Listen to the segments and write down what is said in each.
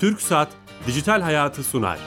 Türk Saat Dijital Hayatı sunar.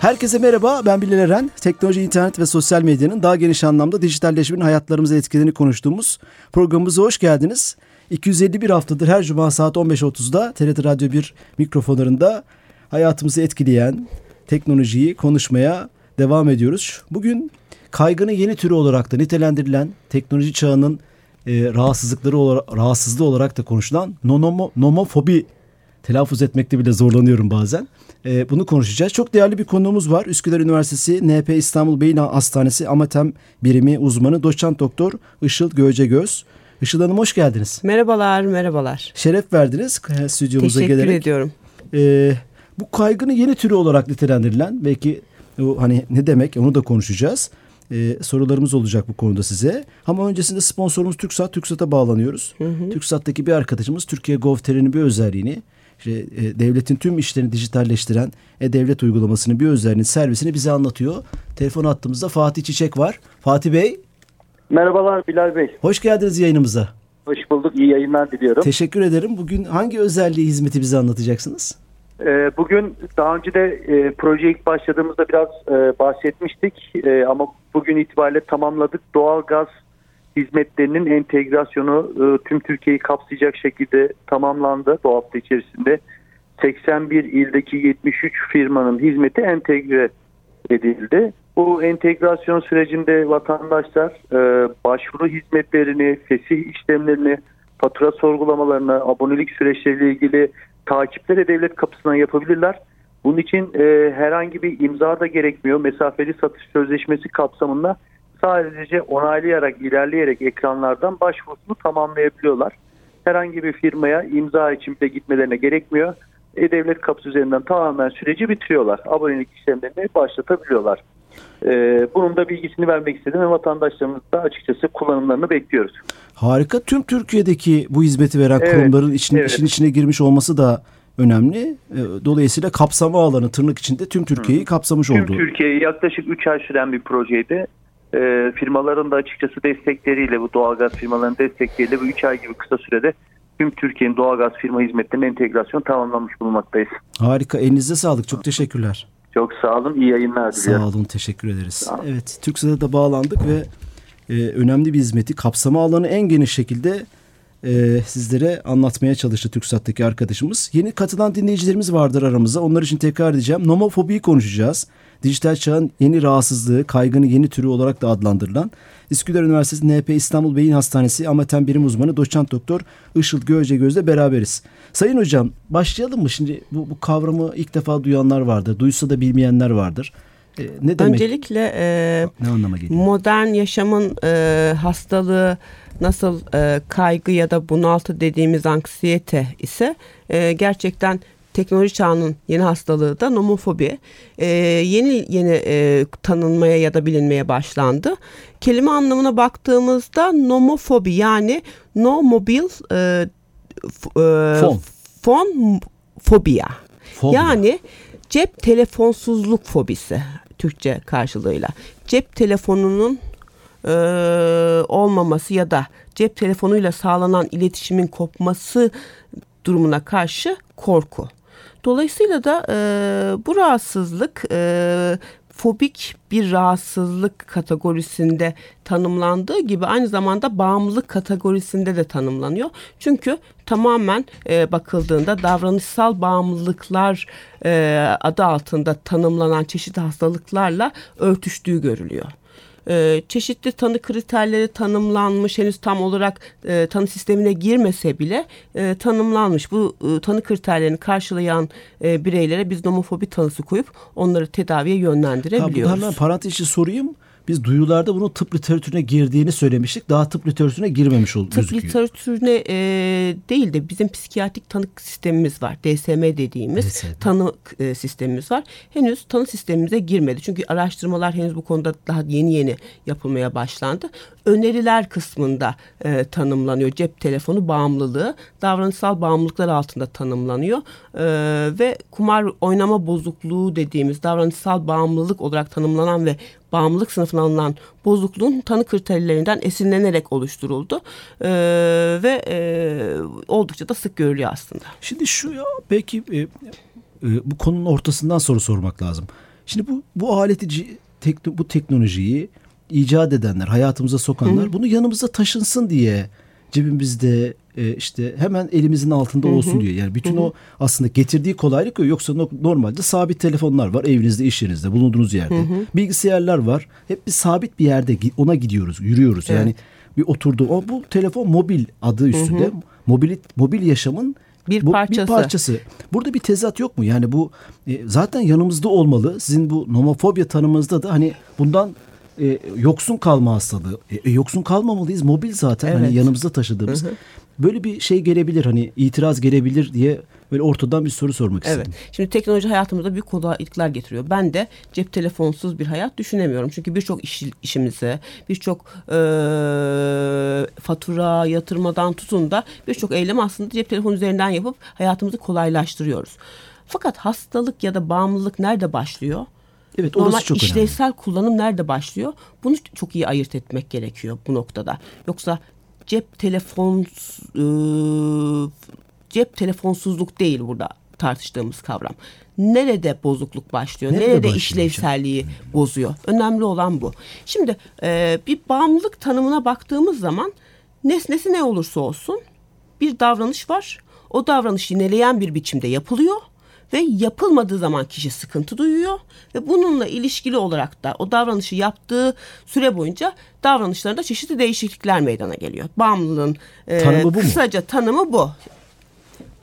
Herkese merhaba, ben Bilal Eren. Teknoloji, internet ve sosyal medyanın daha geniş anlamda dijitalleşmenin hayatlarımıza etkilerini konuştuğumuz programımıza hoş geldiniz. 251 haftadır her cuma saat 15.30'da TRT Radyo 1 mikrofonlarında hayatımızı etkileyen teknolojiyi konuşmaya devam ediyoruz. Bugün kaygının yeni türü olarak da nitelendirilen teknoloji çağının e, rahatsızlıkları olarak, rahatsızlığı olarak da konuşulan nonomo, nomofobi telaffuz etmekte bile zorlanıyorum bazen. E, bunu konuşacağız. Çok değerli bir konuğumuz var. Üsküdar Üniversitesi NP İstanbul Beyin Hastanesi Amatem Birimi uzmanı doçent doktor Işıl Göcegöz. Işıl Hanım hoş geldiniz. Merhabalar, merhabalar. Şeref verdiniz e, stüdyomuza Teşekkür gelerek. Teşekkür ediyorum. E, bu kaygının yeni türü olarak nitelendirilen belki o hani ne demek onu da konuşacağız. Ee, sorularımız olacak bu konuda size. Ama öncesinde sponsorumuz TürkSat. TürkSat'a bağlanıyoruz. Hı hı. TürkSat'taki bir arkadaşımız Türkiye Gov.tr'nin bir özelliğini işte, e, devletin tüm işlerini dijitalleştiren e-devlet uygulamasının bir özelliğini, servisini bize anlatıyor. Telefon attığımızda Fatih Çiçek var. Fatih Bey. Merhabalar Bilal Bey. Hoş geldiniz yayınımıza. Hoş bulduk. İyi yayınlar diliyorum. Teşekkür ederim. Bugün hangi özelliği, hizmeti bize anlatacaksınız? Ee, bugün daha önce de e, proje ilk başladığımızda biraz e, bahsetmiştik e, ama bugün itibariyle tamamladık. Doğal gaz hizmetlerinin entegrasyonu e, tüm Türkiye'yi kapsayacak şekilde tamamlandı bu hafta içerisinde. 81 ildeki 73 firmanın hizmeti entegre edildi. Bu entegrasyon sürecinde vatandaşlar başvuru hizmetlerini, fesih işlemlerini, fatura sorgulamalarını, abonelik süreçleriyle ilgili takipleri devlet kapısından yapabilirler. Bunun için e, herhangi bir imza da gerekmiyor. Mesafeli satış sözleşmesi kapsamında sadece onaylayarak, ilerleyerek ekranlardan başvurusunu tamamlayabiliyorlar. Herhangi bir firmaya imza için bile gitmelerine gerekmiyor. E-Devlet kapısı üzerinden tamamen süreci bitiriyorlar. Abonelik işlemlerini başlatabiliyorlar. Ee, bunun da bilgisini vermek istedim ve vatandaşlarımız da açıkçası kullanımlarını bekliyoruz. Harika. Tüm Türkiye'deki bu hizmeti veren evet, kurumların için, evet. işin içine girmiş olması da önemli. Ee, dolayısıyla kapsama alanı tırnak içinde tüm Türkiye'yi kapsamış oldu. Tüm Türkiye'yi yaklaşık 3 ay süren bir projeydi. E, firmaların da açıkçası destekleriyle bu doğalgaz firmalarının destekleriyle bu 3 ay gibi kısa sürede tüm Türkiye'nin doğalgaz firma hizmetlerinin entegrasyon tamamlanmış bulunmaktayız. Harika. Elinize sağlık. Çok teşekkürler. Çok sağ olun. İyi yayınlar diliyorum. Sağ olun. Teşekkür ederiz. Evet. TürkSat'a da bağlandık ve e, önemli bir hizmeti kapsama alanı en geniş şekilde e, sizlere anlatmaya çalıştı TürkSat'taki arkadaşımız. Yeni katılan dinleyicilerimiz vardır aramızda. Onlar için tekrar edeceğim. Nomofobiyi konuşacağız. Dijital çağın yeni rahatsızlığı, kaygının yeni türü olarak da adlandırılan Üsküdar Üniversitesi NP İstanbul Beyin Hastanesi Amatem Birim Uzmanı Doçent Doktor Işıl Göcegöz'le beraberiz. Sayın hocam başlayalım mı? Şimdi bu, bu kavramı ilk defa duyanlar vardır. Duysa da bilmeyenler vardır. E, ne demek? Öncelikle e, ne anlama geliyor? Modern yaşamın e, hastalığı nasıl e, kaygı ya da bunaltı dediğimiz anksiyete ise e, gerçekten teknoloji çağının yeni hastalığı da nomofobi. E, yeni yeni e, tanınmaya ya da bilinmeye başlandı. Kelime anlamına baktığımızda nomofobi yani no mobil e, e, fon. fon fobia. Fobia. Yani cep telefonsuzluk fobisi Türkçe karşılığıyla. Cep telefonunun e, olmaması ya da cep telefonuyla sağlanan iletişimin kopması durumuna karşı korku. Dolayısıyla da e, bu rahatsızlık e, fobik bir rahatsızlık kategorisinde tanımlandığı gibi aynı zamanda bağımlılık kategorisinde de tanımlanıyor. Çünkü tamamen e, bakıldığında davranışsal bağımlılıklar e, adı altında tanımlanan çeşitli hastalıklarla örtüştüğü görülüyor e, çeşitli tanı kriterleri tanımlanmış henüz tam olarak e, tanı sistemine girmese bile e, tanımlanmış. Bu e, tanı kriterlerini karşılayan e, bireylere biz nomofobi tanısı koyup onları tedaviye yönlendirebiliyoruz. Ha, hemen parantez sorayım. Biz duyularda bunun tıp literatürüne girdiğini söylemiştik. Daha tıp literatürüne girmemiş oldu. Tıp literatürüne e, değil de bizim psikiyatrik tanı sistemimiz var. DSM dediğimiz DSM. tanı e, sistemimiz var. Henüz tanı sistemimize girmedi. Çünkü araştırmalar henüz bu konuda daha yeni yeni yapılmaya başlandı. Öneriler kısmında e, tanımlanıyor. Cep telefonu bağımlılığı davranışsal bağımlılıklar altında tanımlanıyor. E, ve kumar oynama bozukluğu dediğimiz davranışsal bağımlılık olarak tanımlanan ve bağımlılık sınıfına alınan bozukluğun tanı kriterlerinden esinlenerek oluşturuldu e, ve e, oldukça da sık görülüyor aslında. Şimdi şu ya belki e, e, bu konunun ortasından soru sormak lazım. Şimdi bu bu aleti tekno, bu teknolojiyi icat edenler, hayatımıza sokanlar Hı-hı. bunu yanımızda taşınsın diye cebimizde e, işte hemen elimizin altında olsun Hı-hı. diyor. Yani bütün Hı-hı. o aslında getirdiği kolaylık yok. Yoksa normalde sabit telefonlar var evinizde, iş yerinizde, bulunduğunuz yerde. Hı-hı. Bilgisayarlar var. Hep bir sabit bir yerde ona gidiyoruz, yürüyoruz. Evet. Yani bir oturdu. O bu telefon mobil adı üstünde. Hı-hı. Mobil mobil yaşamın bir bu, parçası. Bir parçası. Burada bir tezat yok mu? Yani bu e, zaten yanımızda olmalı. Sizin bu nomofobya tanımınızda da hani bundan e, yoksun kalma hastalığı. E, e, yoksun kalmamalıyız. Mobil zaten hani evet. hani yanımızda taşıdığımız. Hı hı. Böyle bir şey gelebilir hani itiraz gelebilir diye böyle ortadan bir soru sormak evet. istedim. Şimdi teknoloji hayatımıza büyük kolaylıklar getiriyor. Ben de cep telefonsuz bir hayat düşünemiyorum. Çünkü birçok iş, işimize, birçok e, fatura yatırmadan tutun da birçok eylem aslında cep telefonu üzerinden yapıp hayatımızı kolaylaştırıyoruz. Fakat hastalık ya da bağımlılık nerede başlıyor? Evet, orası Normal çok işlevsel önemli. kullanım nerede başlıyor? Bunu çok iyi ayırt etmek gerekiyor bu noktada. Yoksa cep telefon e, cep telefonsuzluk değil burada tartıştığımız kavram. Nerede bozukluk başlıyor? Nerede, nerede işlevselliği hocam? bozuyor? Önemli olan bu. Şimdi e, bir bağımlılık tanımına baktığımız zaman nesnesi ne olursa olsun bir davranış var. O davranış yineleyen bir biçimde yapılıyor ve yapılmadığı zaman kişi sıkıntı duyuyor ve bununla ilişkili olarak da o davranışı yaptığı süre boyunca davranışlarında çeşitli değişiklikler meydana geliyor. Bağımlılığın e, tanımı bu kısaca mu? tanımı bu.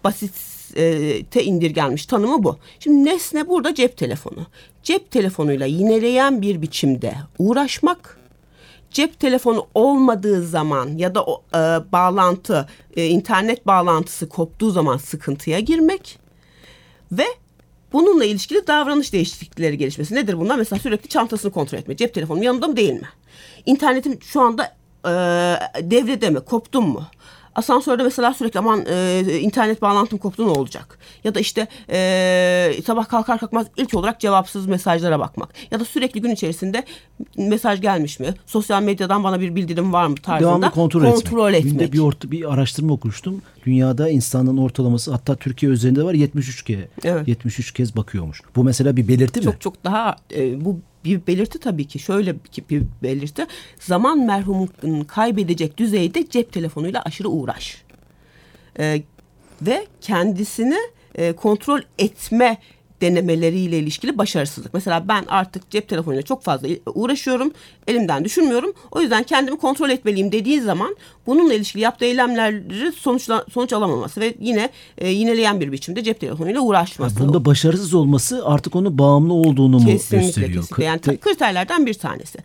Basit e, te indirgenmiş tanımı bu. Şimdi nesne burada cep telefonu. Cep telefonuyla yineleyen bir biçimde uğraşmak cep telefonu olmadığı zaman ya da o, e, bağlantı e, internet bağlantısı koptuğu zaman sıkıntıya girmek ve bununla ilişkili davranış değişiklikleri gelişmesi. Nedir bunlar? Mesela sürekli çantasını kontrol etme. Cep telefonum yanında mı değil mi? İnternetim şu anda e, devrede mi? Koptum mu? Asansörde mesela sürekli aman e, internet bağlantım koptu ne olacak? Ya da işte e, sabah kalkar kalkmaz ilk olarak cevapsız mesajlara bakmak. Ya da sürekli gün içerisinde mesaj gelmiş mi? Sosyal medyadan bana bir bildirim var mı tarzında Devamlı kontrol, kontrol etmek. etmek. bir, orta, bir araştırma okumuştum. Dünyada insanın ortalaması hatta Türkiye üzerinde var 73 kez. Evet. 73 kez bakıyormuş. Bu mesela bir belirti mi? Çok çok daha e, bu bir belirti tabii ki şöyle bir belirti. Zaman merhumun kaybedecek düzeyde cep telefonuyla aşırı uğraş. Ee, ve kendisini e, kontrol etme denemeleriyle ilişkili başarısızlık. Mesela ben artık cep telefonuyla çok fazla uğraşıyorum. Elimden düşürmüyorum. O yüzden kendimi kontrol etmeliyim dediği zaman bununla ilişkili yaptığı eylemleri sonuçla, sonuç alamaması ve yine e, yineleyen bir biçimde cep telefonuyla uğraşması. Yani bunda başarısız olması artık onu bağımlı olduğunu mu kesinlikle, gösteriyor? Kesinlikle. Yani kriterlerden bir tanesi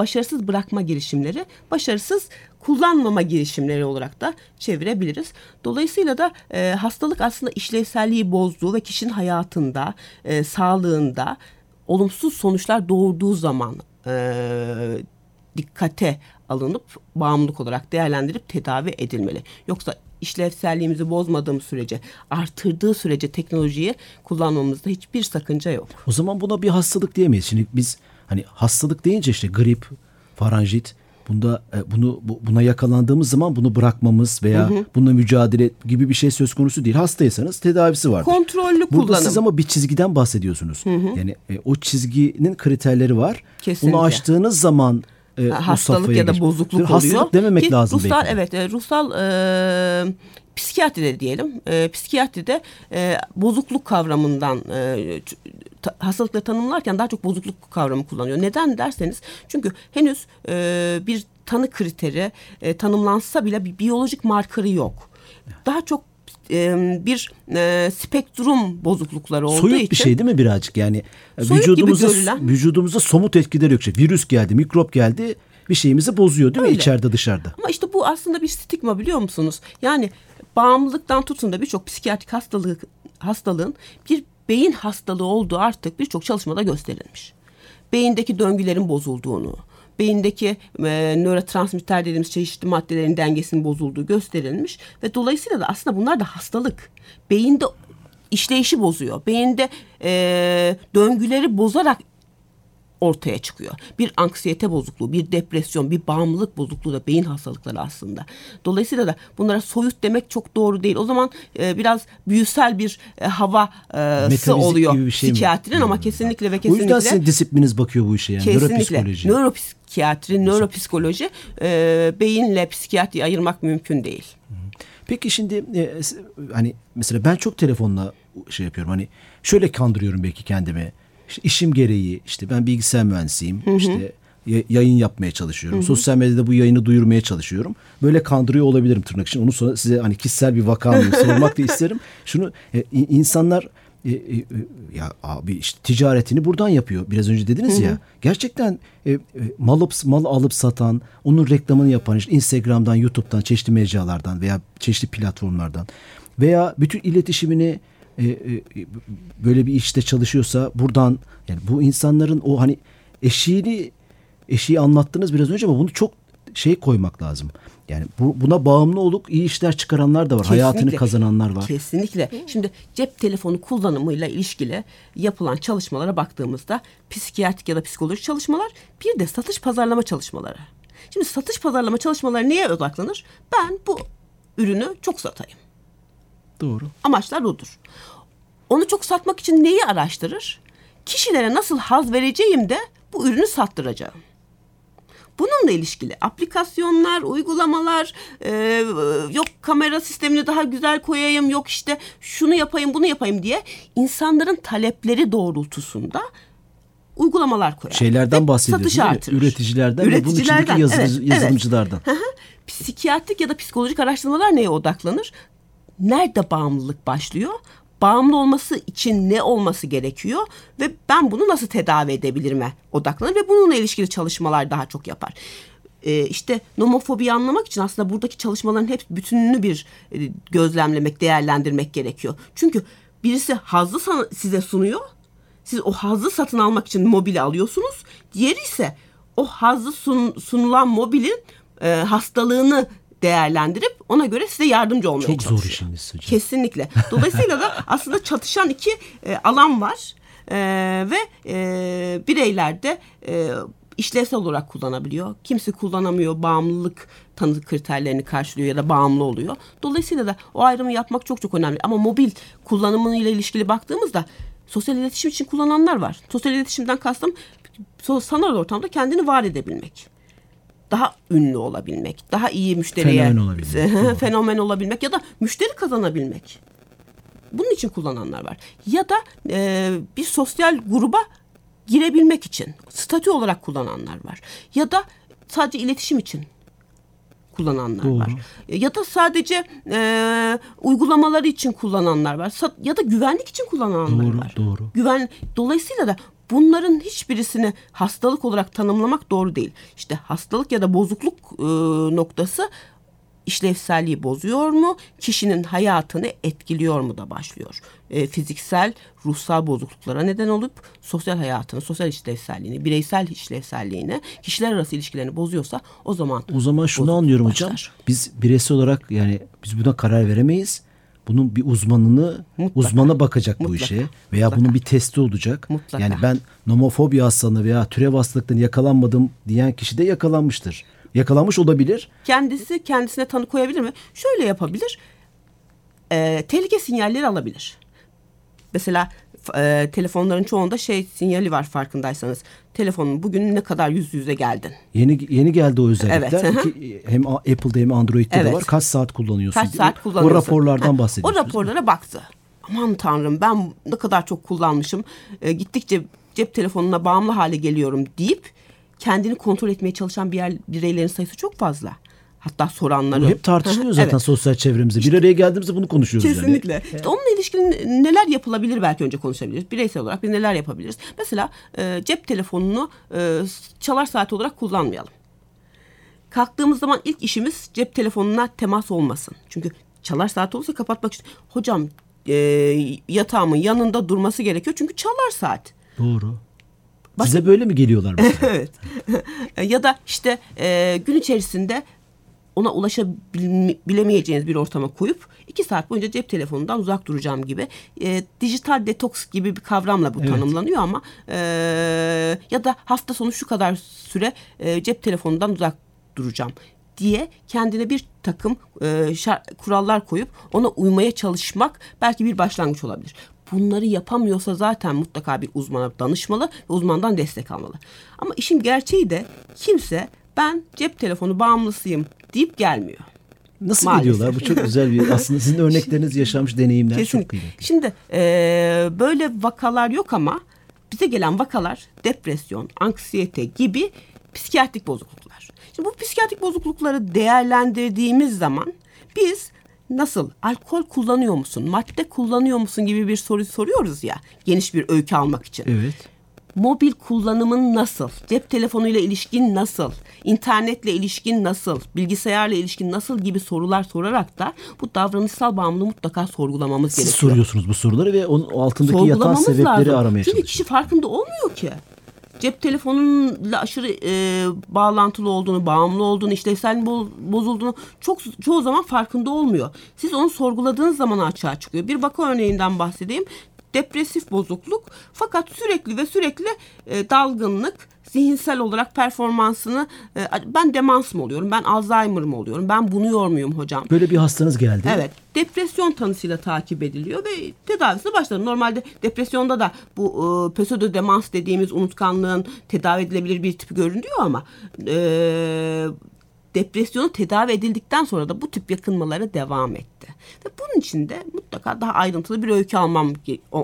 başarısız bırakma girişimleri, başarısız kullanmama girişimleri olarak da çevirebiliriz. Dolayısıyla da e, hastalık aslında işlevselliği bozduğu ve kişinin hayatında, e, sağlığında olumsuz sonuçlar doğurduğu zaman e, dikkate alınıp bağımlılık olarak değerlendirip tedavi edilmeli. Yoksa işlevselliğimizi bozmadığım sürece, artırdığı sürece teknolojiyi kullanmamızda hiçbir sakınca yok. O zaman buna bir hastalık diyemeyiz. Şimdi biz hani hastalık deyince işte grip, faranjit bunda e, bunu buna yakalandığımız zaman bunu bırakmamız veya hı hı. bununla mücadele gibi bir şey söz konusu değil. Hastaysanız tedavisi var. Kontrollü Burada kullanım. Burada siz ama bir çizgiden bahsediyorsunuz. Hı hı. Yani e, o çizginin kriterleri var. Kesinlikle. Bunu aştığınız zaman e, hastalık ya da bozukluk oluyor. Hastalık dememek Ki, lazım ruhsal, belki. Evet, e, ruhsal e, psikiyatride diyelim. E, psikiyatride e, bozukluk kavramından e, ta, hastalıkla tanımlarken daha çok bozukluk kavramı kullanıyor. Neden derseniz çünkü henüz e, bir tanı kriteri e, tanımlansa bile bir biyolojik markarı yok. Daha çok e, bir e, spektrum bozuklukları olduğu Soyut için. Soyut bir şey değil mi birazcık yani vücudumuza, vücudumuza somut etkileri yok. Virüs geldi, mikrop geldi bir şeyimizi bozuyor değil Öyle. mi içeride dışarıda? Ama işte bu aslında bir stigma biliyor musunuz? Yani bağımlılıktan tutun da birçok psikiyatrik hastalık hastalığın bir beyin hastalığı olduğu artık birçok çalışmada gösterilmiş. Beyindeki döngülerin bozulduğunu, beyindeki e, nörotransmitter dediğimiz çeşitli maddelerin dengesinin bozulduğu gösterilmiş ve dolayısıyla da aslında bunlar da hastalık. Beyinde işleyişi bozuyor. Beyinde e, döngüleri bozarak ortaya çıkıyor. Bir anksiyete bozukluğu, bir depresyon, bir bağımlılık bozukluğu da beyin hastalıkları aslında. Dolayısıyla da bunlara soyut demek çok doğru değil. O zaman e, biraz büyüsel bir e, havası oluyor gibi bir şey psikiyatrinin mi? ama hmm. kesinlikle ve kesinlikle. O yüzden sizin disiplininiz bakıyor bu işe yani. Kesinlikle. Nöropsikoloji. Nöropsikiyatri, nöropsikoloji e, beyinle psikiyatri ayırmak mümkün değil. Peki şimdi e, hani mesela ben çok telefonla şey yapıyorum hani şöyle kandırıyorum belki kendimi. İşte işim gereği işte ben bilgisayar mühendisiyim. Hı hı. İşte yayın yapmaya çalışıyorum. Hı hı. Sosyal medyada bu yayını duyurmaya çalışıyorum. Böyle kandırıyor olabilirim tırnak için. Onu sonra size hani kişisel bir vaka sormak da isterim. Şunu e, insanlar e, e, ya abi işte ticaretini buradan yapıyor. Biraz önce dediniz hı hı. ya. Gerçekten e, e, mal alıp mal alıp satan, onun reklamını yapan işte Instagram'dan, YouTube'dan, çeşitli mecralardan veya çeşitli platformlardan veya bütün iletişimini e, e, böyle bir işte çalışıyorsa buradan yani bu insanların o hani eşiğini eşiği anlattınız biraz önce ama bunu çok şey koymak lazım. Yani bu, buna bağımlı olup iyi işler çıkaranlar da var. Kesinlikle. Hayatını kazananlar var. Kesinlikle. Şimdi cep telefonu kullanımıyla ilişkili yapılan çalışmalara baktığımızda psikiyatrik ya da psikolojik çalışmalar bir de satış pazarlama çalışmaları. Şimdi satış pazarlama çalışmaları neye odaklanır? Ben bu ürünü çok satayım. Doğru. Amaçlar odur. Onu çok satmak için neyi araştırır? Kişilere nasıl haz vereceğim de bu ürünü sattıracağım. Bununla ilişkili aplikasyonlar, uygulamalar, e, yok kamera sistemini daha güzel koyayım, yok işte şunu yapayım, bunu yapayım diye insanların talepleri doğrultusunda uygulamalar koyar. Şeylerden bahsediyorsunuz Üreticilerden, Üreticilerden ve bunun içindeki yazı, evet, yazılımcılardan. Evet. Psikiyatrik ya da psikolojik araştırmalar neye odaklanır? Nerede bağımlılık başlıyor? bağımlı olması için ne olması gerekiyor ve ben bunu nasıl tedavi edebilirime odaklanır ve bununla ilişkili çalışmalar daha çok yapar. Ee, işte nomofobiyi anlamak için aslında buradaki çalışmaların hep bütününü bir e, gözlemlemek, değerlendirmek gerekiyor. Çünkü birisi hazzı size sunuyor. Siz o hazzı satın almak için mobili alıyorsunuz. Diğeri ise o hazzı sun, sunulan mobilin e, hastalığını değerlendirip ona göre size yardımcı olmaya Çok çalışıyor. zor işiniz hocam. Kesinlikle. Dolayısıyla da aslında çatışan iki e, alan var e, ve e, bireyler de e, işlevsel olarak kullanabiliyor. Kimisi kullanamıyor, bağımlılık tanı kriterlerini karşılıyor ya da bağımlı oluyor. Dolayısıyla da o ayrımı yapmak çok çok önemli. Ama mobil kullanımıyla ilişkili baktığımızda sosyal iletişim için kullananlar var. Sosyal iletişimden kastım sanal ortamda kendini var edebilmek daha ünlü olabilmek, daha iyi müşteriye fenomen olabilmek, fenomen olabilmek ya da müşteri kazanabilmek. Bunun için kullananlar var. Ya da e, bir sosyal gruba girebilmek için statü olarak kullananlar var. Ya da sadece iletişim için kullananlar Doğru. var. Ya da sadece e, uygulamaları için kullananlar var. Ya da güvenlik için kullananlar doğru, var. Doğru. Güven dolayısıyla da bunların hiçbirisini hastalık olarak tanımlamak doğru değil. İşte hastalık ya da bozukluk e, noktası işlevselliği bozuyor mu? Kişinin hayatını etkiliyor mu da başlıyor. E, fiziksel, ruhsal bozukluklara neden olup sosyal hayatını, sosyal işlevselliğini, bireysel işlevselliğini, kişiler arası ilişkilerini bozuyorsa o zaman O zaman şunu anlıyorum başlar. hocam. Biz bireysel olarak yani biz buna karar veremeyiz bunun bir uzmanını Mutlaka. uzmana bakacak Mutlaka. bu işe veya Mutlaka. bunun bir testi olacak. Mutlaka. Yani ben nomofobi hastalığı veya türev hastalıktan yakalanmadım diyen kişi de yakalanmıştır. Yakalanmış olabilir. Kendisi kendisine tanı koyabilir mi? Şöyle yapabilir. E, tehlike sinyalleri alabilir. Mesela e, telefonların çoğunda şey sinyali var farkındaysanız. Telefonun bugün ne kadar yüz yüze geldin. Yeni yeni geldi o özellikler. Evet. İki, hem Apple'da hem Android'de evet. de var. Kaç saat kullanıyorsun? Kaç saat kullanıyorsun? O raporlardan bahsediyorsunuz. O raporlara baktı. Aman tanrım ben ne kadar çok kullanmışım. E, gittikçe cep telefonuna bağımlı hale geliyorum deyip kendini kontrol etmeye çalışan bir yer, bireylerin sayısı çok fazla. Hatta soranları. Bu hep tartışılıyor zaten evet. sosyal çevremizde. Bir araya geldiğimizde bunu konuşuyoruz kesinlikle. yani. İşte onunla ilişkin neler yapılabilir belki önce konuşabiliriz. Bireysel olarak biz neler yapabiliriz? Mesela e, cep telefonunu e, çalar saat olarak kullanmayalım. Kalktığımız zaman ilk işimiz cep telefonuna temas olmasın. Çünkü çalar saat olursa kapatmak için. Hocam e, yatağımın yanında durması gerekiyor. Çünkü çalar saat. Doğru. Size böyle mi geliyorlar evet. ya da işte e, gün içerisinde ona ulaşabilemeyeceğiniz bir ortama koyup iki saat boyunca cep telefonundan uzak duracağım gibi e, dijital detoks gibi bir kavramla bu evet. tanımlanıyor ama e, ya da hafta sonu şu kadar süre e, cep telefonundan uzak duracağım diye kendine bir takım e, kurallar koyup ona uymaya çalışmak belki bir başlangıç olabilir. Bunları yapamıyorsa zaten mutlaka bir uzmana danışmalı ve uzmandan destek almalı. Ama işin gerçeği de kimse ben cep telefonu bağımlısıyım deyip gelmiyor. Nasıl Maalesef. gidiyorlar? Bu çok güzel bir aslında sizin örnekleriniz yaşanmış deneyimler Kesinlikle. çok kıymetli. Şimdi e, böyle vakalar yok ama bize gelen vakalar depresyon, anksiyete gibi psikiyatrik bozukluklar. Şimdi bu psikiyatrik bozuklukları değerlendirdiğimiz zaman biz nasıl alkol kullanıyor musun, madde kullanıyor musun gibi bir soru soruyoruz ya geniş bir öykü almak için. Evet. Mobil kullanımın nasıl? Cep telefonuyla ilişkin nasıl? internetle ilişkin nasıl? Bilgisayarla ilişkin nasıl gibi sorular sorarak da bu davranışsal bağımlılığı mutlaka sorgulamamız Siz gerekiyor. Siz soruyorsunuz bu soruları ve onun altındaki yatan sebepleri lazım. aramaya Çünkü kişi farkında olmuyor ki cep telefonuyla aşırı e, bağlantılı olduğunu, bağımlı olduğunu, işlevsel bozulduğunu çok çoğu zaman farkında olmuyor. Siz onu sorguladığınız zaman açığa çıkıyor. Bir vaka örneğinden bahsedeyim. Depresif bozukluk fakat sürekli ve sürekli e, dalgınlık, zihinsel olarak performansını e, ben demans mı oluyorum, ben Alzheimer mı oluyorum, ben bunu yormuyum hocam. Böyle bir hastanız geldi. Evet. Depresyon tanısıyla takip ediliyor ve tedavisine başladı. Normalde depresyonda da bu e, pseudo demans dediğimiz unutkanlığın tedavi edilebilir bir tipi görünüyor ama e, depresyonu tedavi edildikten sonra da bu tip yakınmalara devam etti. Ve bunun için de mutlaka daha ayrıntılı bir öykü almam,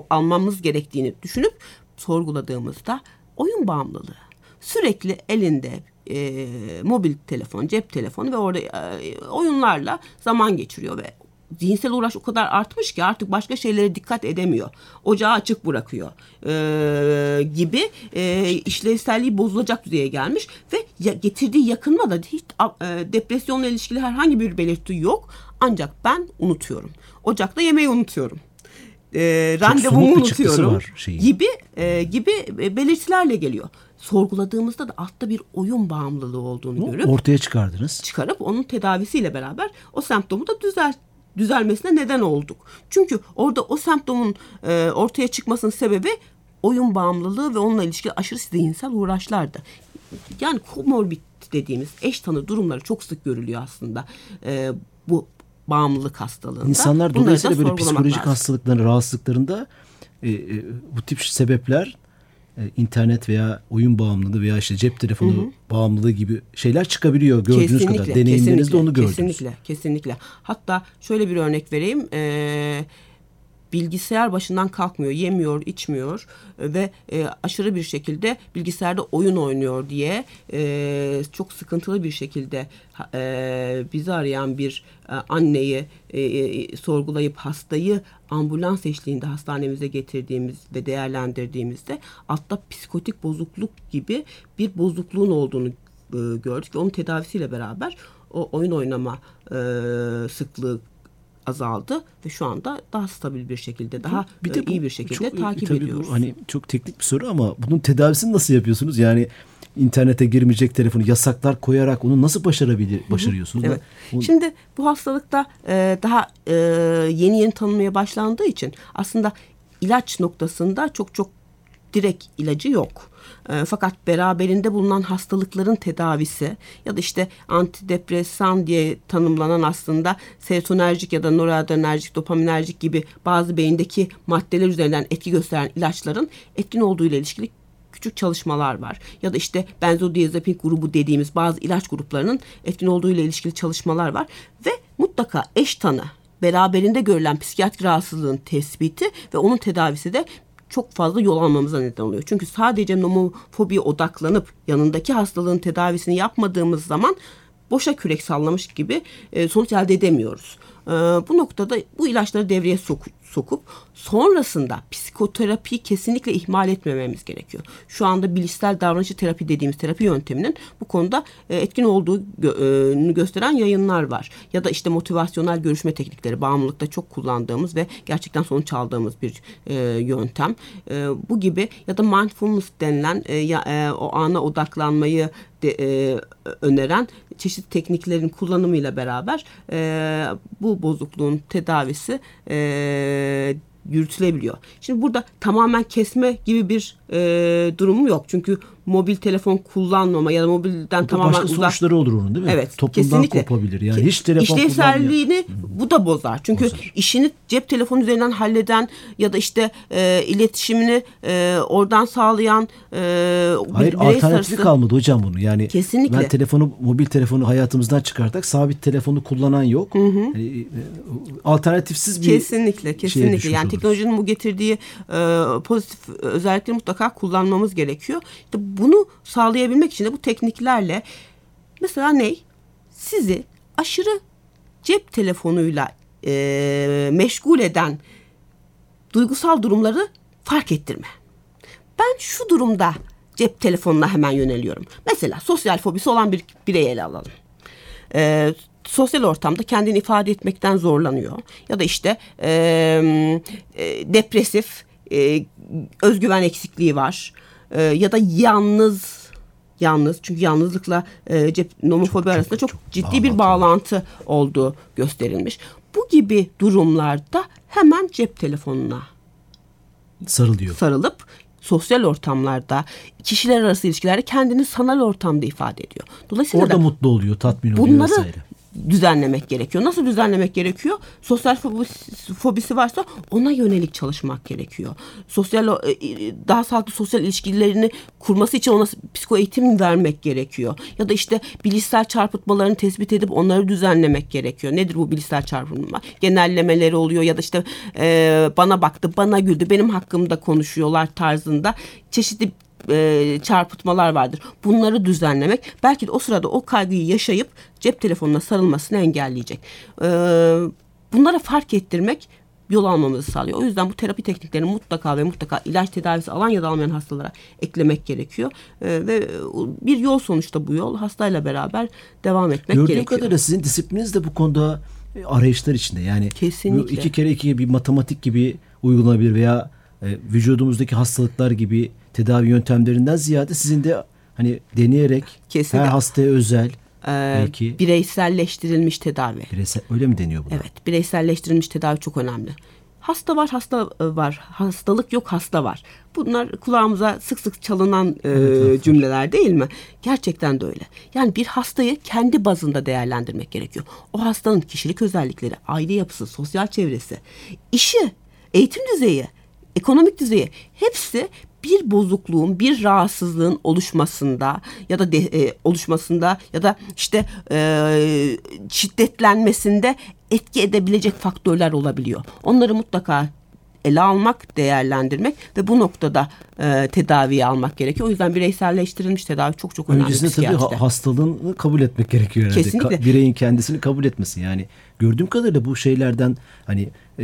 almamız gerektiğini düşünüp sorguladığımızda oyun bağımlılığı sürekli elinde e, mobil telefon, cep telefonu ve orada e, oyunlarla zaman geçiriyor ve zihinsel uğraş o kadar artmış ki artık başka şeylere dikkat edemiyor. Ocağı açık bırakıyor e, gibi e, işlevselliği bozulacak düzeye gelmiş ve ya, getirdiği yakınma da hiç e, depresyonla ilişkili herhangi bir belirti yok. Ancak ben unutuyorum. Ocakta yemeği unutuyorum e, randevumu unutuyorum gibi e, gibi belirtilerle geliyor sorguladığımızda da altta bir oyun bağımlılığı olduğunu Bu, görüp ortaya çıkardınız. Çıkarıp onun tedavisiyle beraber o semptomu da düzel düzelmesine neden olduk. Çünkü orada o semptomun e, ortaya çıkmasının sebebi oyun bağımlılığı ve onunla ilişkili aşırı zihinsel uğraşlardı. Yani komorbid dediğimiz eş tanı durumları çok sık görülüyor aslında. E, bu bağımlılık hastalığında. İnsanlar dolayısıyla böyle psikolojik lazım. hastalıkların, rahatsızlıklarında e, e, bu tip sebepler internet veya oyun bağımlılığı veya işte cep telefonu hı hı. bağımlılığı gibi şeyler çıkabiliyor gördüğünüz kesinlikle, kadar. Deneyimlerinizde onu gördünüz. Kesinlikle, kesinlikle. Hatta şöyle bir örnek vereyim. Ee, bilgisayar başından kalkmıyor, yemiyor, içmiyor e, ve e, aşırı bir şekilde bilgisayarda oyun oynuyor diye e, çok sıkıntılı bir şekilde e, bizi arayan bir e, anneyi e, e, sorgulayıp hastayı ambulans eşliğinde hastanemize getirdiğimiz ve değerlendirdiğimizde altta psikotik bozukluk gibi bir bozukluğun olduğunu e, gördük ve onun tedavisiyle beraber o oyun oynama e, sıklığı azaldı ve şu anda daha stabil bir şekilde, daha bir de e, bu, iyi bir şekilde çok, takip tabii ediyoruz. Bu, hani çok teknik bir soru ama bunun tedavisini nasıl yapıyorsunuz? Yani internete girmeyecek telefonu yasaklar koyarak onu nasıl başarabilir başarıyorsunuz? Evet. Bu, Şimdi bu hastalıkta e, daha e, yeni yeni tanınmaya başlandığı için aslında ilaç noktasında çok çok direkt ilacı yok. E, fakat beraberinde bulunan hastalıkların tedavisi ya da işte antidepresan diye tanımlanan aslında serotonerjik ya da noradrenerjik, dopaminerjik gibi bazı beyindeki maddeler üzerinden etki gösteren ilaçların etkin olduğu ile ilişkili küçük çalışmalar var. Ya da işte benzodiazepin grubu dediğimiz bazı ilaç gruplarının etkin olduğu ile ilişkili çalışmalar var ve mutlaka eş tanı beraberinde görülen psikiyatrik rahatsızlığın tespiti ve onun tedavisi de çok fazla yol almamıza neden oluyor. Çünkü sadece nomofobiye odaklanıp yanındaki hastalığın tedavisini yapmadığımız zaman boşa kürek sallamış gibi e, sonuç elde edemiyoruz. E, bu noktada bu ilaçları devreye sok sokup sonrasında psikoterapi kesinlikle ihmal etmememiz gerekiyor. Şu anda bilişsel davranıcı terapi dediğimiz terapi yönteminin bu konuda e, etkin olduğunu gö gösteren yayınlar var. Ya da işte motivasyonel görüşme teknikleri bağımlılıkta çok kullandığımız ve gerçekten sonuç aldığımız bir e, yöntem. E, bu gibi ya da mindfulness denilen e, e, o ana odaklanmayı de, e, öneren çeşitli tekniklerin kullanımıyla beraber e, bu bozukluğun tedavisi e, yürütülebiliyor. Şimdi burada tamamen kesme gibi bir e, durumu yok. Çünkü mobil telefon kullanmama ya da mobilden Bu tamamen başka uzak. sonuçları olur onun değil mi? Evet, Toplumdan kesinlikle. kopabilir. Yani hiç telefon. İşlevselliğini bu da bozar. Çünkü Bozar. işini cep telefonu üzerinden halleden ya da işte e, iletişimini e, oradan sağlayan e, Hayır alternatifi sarısı- kalmadı hocam bunu. Yani Kesinlikle. ben telefonu mobil telefonu hayatımızdan çıkartak sabit telefonu kullanan yok. Yani, e, alternatifsiz bir Kesinlikle, kesinlikle. düşmüş Yani oluruz. teknolojinin bu getirdiği e, pozitif özellikleri mutlaka kullanmamız gerekiyor. İşte bunu sağlayabilmek için de bu tekniklerle mesela ne? Sizi aşırı cep telefonuyla e, meşgul eden duygusal durumları fark ettirme. Ben şu durumda cep telefonuna hemen yöneliyorum. Mesela sosyal fobisi olan bir bireyi ele alalım. Ee, sosyal ortamda kendini ifade etmekten zorlanıyor. Ya da işte e, e, depresif, e, özgüven eksikliği var. E, ya da yalnız yalnız çünkü yalnızlıkla e, cep nomofobi arasında çok, ciddi bir bağlantı olduğu gösterilmiş. Bu gibi durumlarda hemen cep telefonuna sarılıyor. sarılıp sosyal ortamlarda, kişiler arası ilişkilerde kendini sanal ortamda ifade ediyor. Dolayısıyla Orada da mutlu oluyor, tatmin oluyor bunları vesaire. Düzenlemek gerekiyor. Nasıl düzenlemek gerekiyor? Sosyal fobisi, varsa ona yönelik çalışmak gerekiyor. Sosyal e, e, daha sağlıklı sosyal ilişkilerini kurması için ona psiko eğitim vermek gerekiyor. Ya da işte bilişsel çarpıtmalarını tespit edip onları düzenlemek gerekiyor. Nedir bu bilişsel çarpıtma? Genellemeleri oluyor ya da işte e, bana baktı, bana güldü, benim hakkımda konuşuyorlar tarzında çeşitli e, çarpıtmalar vardır. Bunları düzenlemek belki de o sırada o kaygıyı yaşayıp cep telefonuna sarılmasını engelleyecek. E, bunlara fark ettirmek yol almamızı sağlıyor. O yüzden bu terapi tekniklerini mutlaka ve mutlaka ilaç tedavisi alan ya da almayan hastalara eklemek gerekiyor. E, ve bir yol sonuçta bu yol. Hastayla beraber devam etmek Gördüğüm gerekiyor. kadarıyla sizin disiplininiz de bu konuda arayışlar içinde. Yani Kesinlikle. iki kere iki bir matematik gibi uygulanabilir veya e, vücudumuzdaki hastalıklar gibi tedavi yöntemlerinden ziyade sizin de hani deneyerek Kesinlikle. her hastaya özel E, belki bireyselleştirilmiş tedavi. bireysel, öyle mi deniyor buna? Evet, bireyselleştirilmiş tedavi çok önemli. Hasta var, hasta e, var. Hastalık yok, hasta var. Bunlar kulağımıza sık sık çalınan e, cümleler değil mi? Gerçekten de öyle. Yani bir hastayı kendi bazında değerlendirmek gerekiyor. O hastanın kişilik özellikleri, aile yapısı, sosyal çevresi, işi, eğitim düzeyi, ekonomik düzeyi hepsi bir bozukluğun, bir rahatsızlığın oluşmasında ya da de, e, oluşmasında ya da işte e, şiddetlenmesinde etki edebilecek faktörler olabiliyor. Onları mutlaka ele almak, değerlendirmek ve bu noktada e, tedaviye almak gerekiyor. O yüzden bireyselleştirilmiş tedavi çok çok önemli. Öncesinde tabii ha- hastalığını kabul etmek gerekiyor herhalde. Kesinlikle. Ka- bireyin kendisini kabul etmesi yani. Gördüğüm kadarıyla bu şeylerden hani e,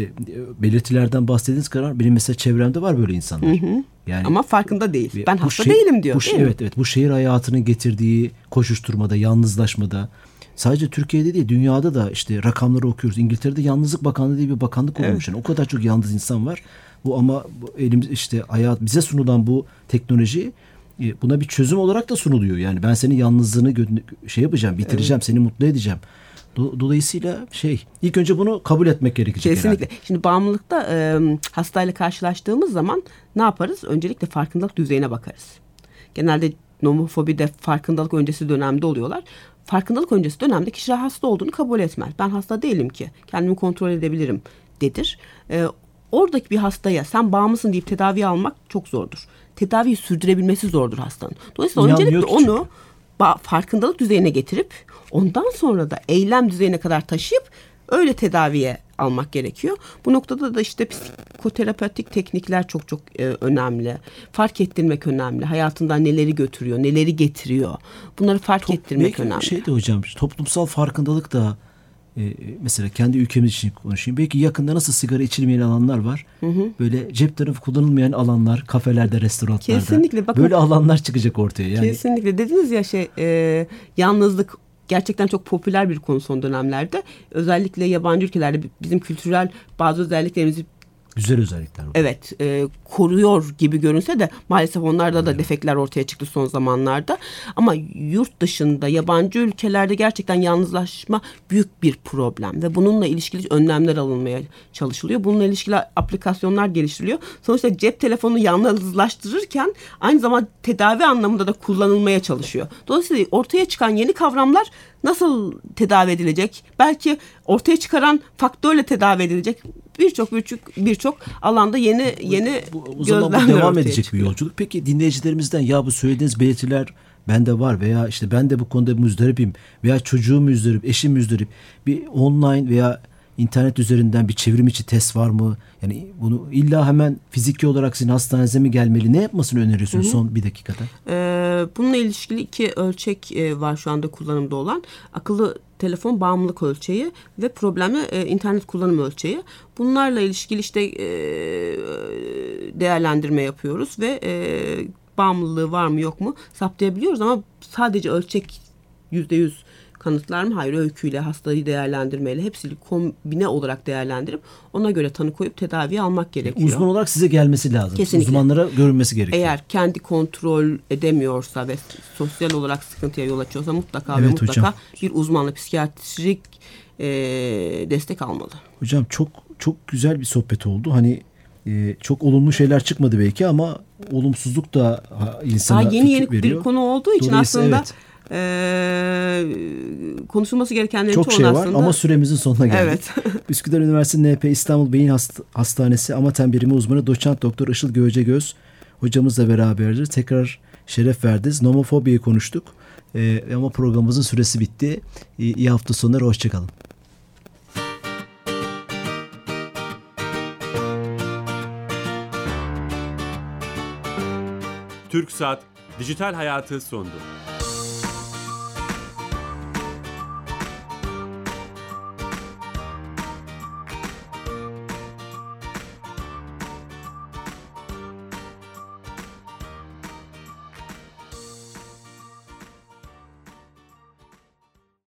belirtilerden bahsettiğiniz kadar benim mesela çevremde var böyle insanlar. Yani Ama farkında değil. Ben hasta şey- değilim diyor. Bu, değil şey- mi? evet evet bu şehir hayatının getirdiği koşuşturmada, yalnızlaşmada sadece Türkiye'de değil dünyada da işte rakamları okuyoruz. İngiltere'de Yalnızlık Bakanlığı diye bir bakanlık olmuş. Yani o kadar çok yalnız insan var. Bu ama elimiz işte hayat bize sunulan bu teknoloji e, buna bir çözüm olarak da sunuluyor. Yani ben senin yalnızlığını şey yapacağım, bitireceğim, seni mutlu edeceğim. Do- Dolayısıyla şey ilk önce bunu kabul etmek gerekecek Kesinlikle. herhalde. Şimdi bağımlılıkta e, hastayla karşılaştığımız zaman ne yaparız? Öncelikle farkındalık düzeyine bakarız. Genelde nomofobide farkındalık öncesi dönemde oluyorlar. Farkındalık öncesi dönemde kişiler hasta olduğunu kabul etmez. Ben hasta değilim ki. Kendimi kontrol edebilirim dedir. E, oradaki bir hastaya sen bağımlısın deyip tedavi almak çok zordur. Tedaviyi sürdürebilmesi zordur hastanın. Dolayısıyla İnanmıyor öncelikle ki çünkü. onu farkındalık düzeyine getirip ondan sonra da eylem düzeyine kadar taşıyıp öyle tedaviye almak gerekiyor. Bu noktada da işte psikoterapetik teknikler çok çok e, önemli. Fark ettirmek önemli. Hayatından neleri götürüyor, neleri getiriyor. Bunları fark Top- ettirmek önemli. Şey de hocam toplumsal farkındalık da e, mesela kendi ülkemiz için konuşayım. Belki yakında nasıl sigara içilmeyen alanlar var. Böyle cep tarafı kullanılmayan alanlar, kafelerde, restoranlarda. Kesinlikle, bakın- Böyle alanlar çıkacak ortaya. Yani Kesinlikle dediniz ya şey e, yalnızlık gerçekten çok popüler bir konu son dönemlerde. Özellikle yabancı ülkelerde bizim kültürel bazı özelliklerimizi Güzel özellikler. Evet e, koruyor gibi görünse de maalesef onlarda da evet. defekler ortaya çıktı son zamanlarda. Ama yurt dışında yabancı ülkelerde gerçekten yalnızlaşma büyük bir problem ve bununla ilişkili önlemler alınmaya çalışılıyor. Bununla ilişkili aplikasyonlar geliştiriliyor. Sonuçta cep telefonu yalnızlaştırırken aynı zamanda tedavi anlamında da kullanılmaya çalışıyor. Dolayısıyla ortaya çıkan yeni kavramlar nasıl tedavi edilecek? Belki ortaya çıkaran faktörle tedavi edilecek birçok birçok birçok alanda yeni yeni bu, zaman bu devam edecek çıkıyor. bir yolculuk. Peki dinleyicilerimizden ya bu söylediğiniz belirtiler bende var veya işte ben de bu konuda müzdaripim veya çocuğum müzdarip, eşim müzdarip. Bir online veya internet üzerinden bir çevrim içi test var mı? Yani bunu illa hemen fiziki olarak sizin hastanenize mi gelmeli? Ne yapmasını öneriyorsunuz son bir dakikada? Ee, bununla ilişkili iki ölçek e, var şu anda kullanımda olan. Akıllı telefon bağımlılık ölçeği ve problemli e, internet kullanım ölçeği. Bunlarla ilişkili işte e, değerlendirme yapıyoruz ve e, bağımlılığı var mı yok mu saptayabiliyoruz ama sadece ölçek yüzde yüz kanıtlar mı? Hayır öyküyle, hastayı değerlendirmeyle hepsini kombine olarak değerlendirip ona göre tanı koyup tedavi almak gerekiyor. Uzman olarak size gelmesi lazım. Kesinlikle. Uzmanlara görünmesi gerekiyor. Eğer kendi kontrol edemiyorsa ve sosyal olarak sıkıntıya yol açıyorsa mutlaka evet, ve mutlaka hocam. bir uzmanla psikiyatrik e, destek almalı. Hocam çok çok güzel bir sohbet oldu. Hani e, çok olumlu şeyler çıkmadı belki ama olumsuzluk da insana Daha yeni yeni veriyor. bir konu olduğu için aslında evet e, konuşulması gerekenlerin Çok şey var aslında... ama süremizin sonuna geldik. Evet. Üsküdar Üniversitesi NP İstanbul Beyin Hast Hastanesi Amaten Birimi uzmanı doçent doktor Işıl Göğecegöz hocamızla beraberdir. Tekrar şeref verdiniz. Nomofobiyi konuştuk. Ee, ama programımızın süresi bitti. İyi, iyi hafta sonları. Hoşçakalın. Türk Saat Dijital Hayatı sondu.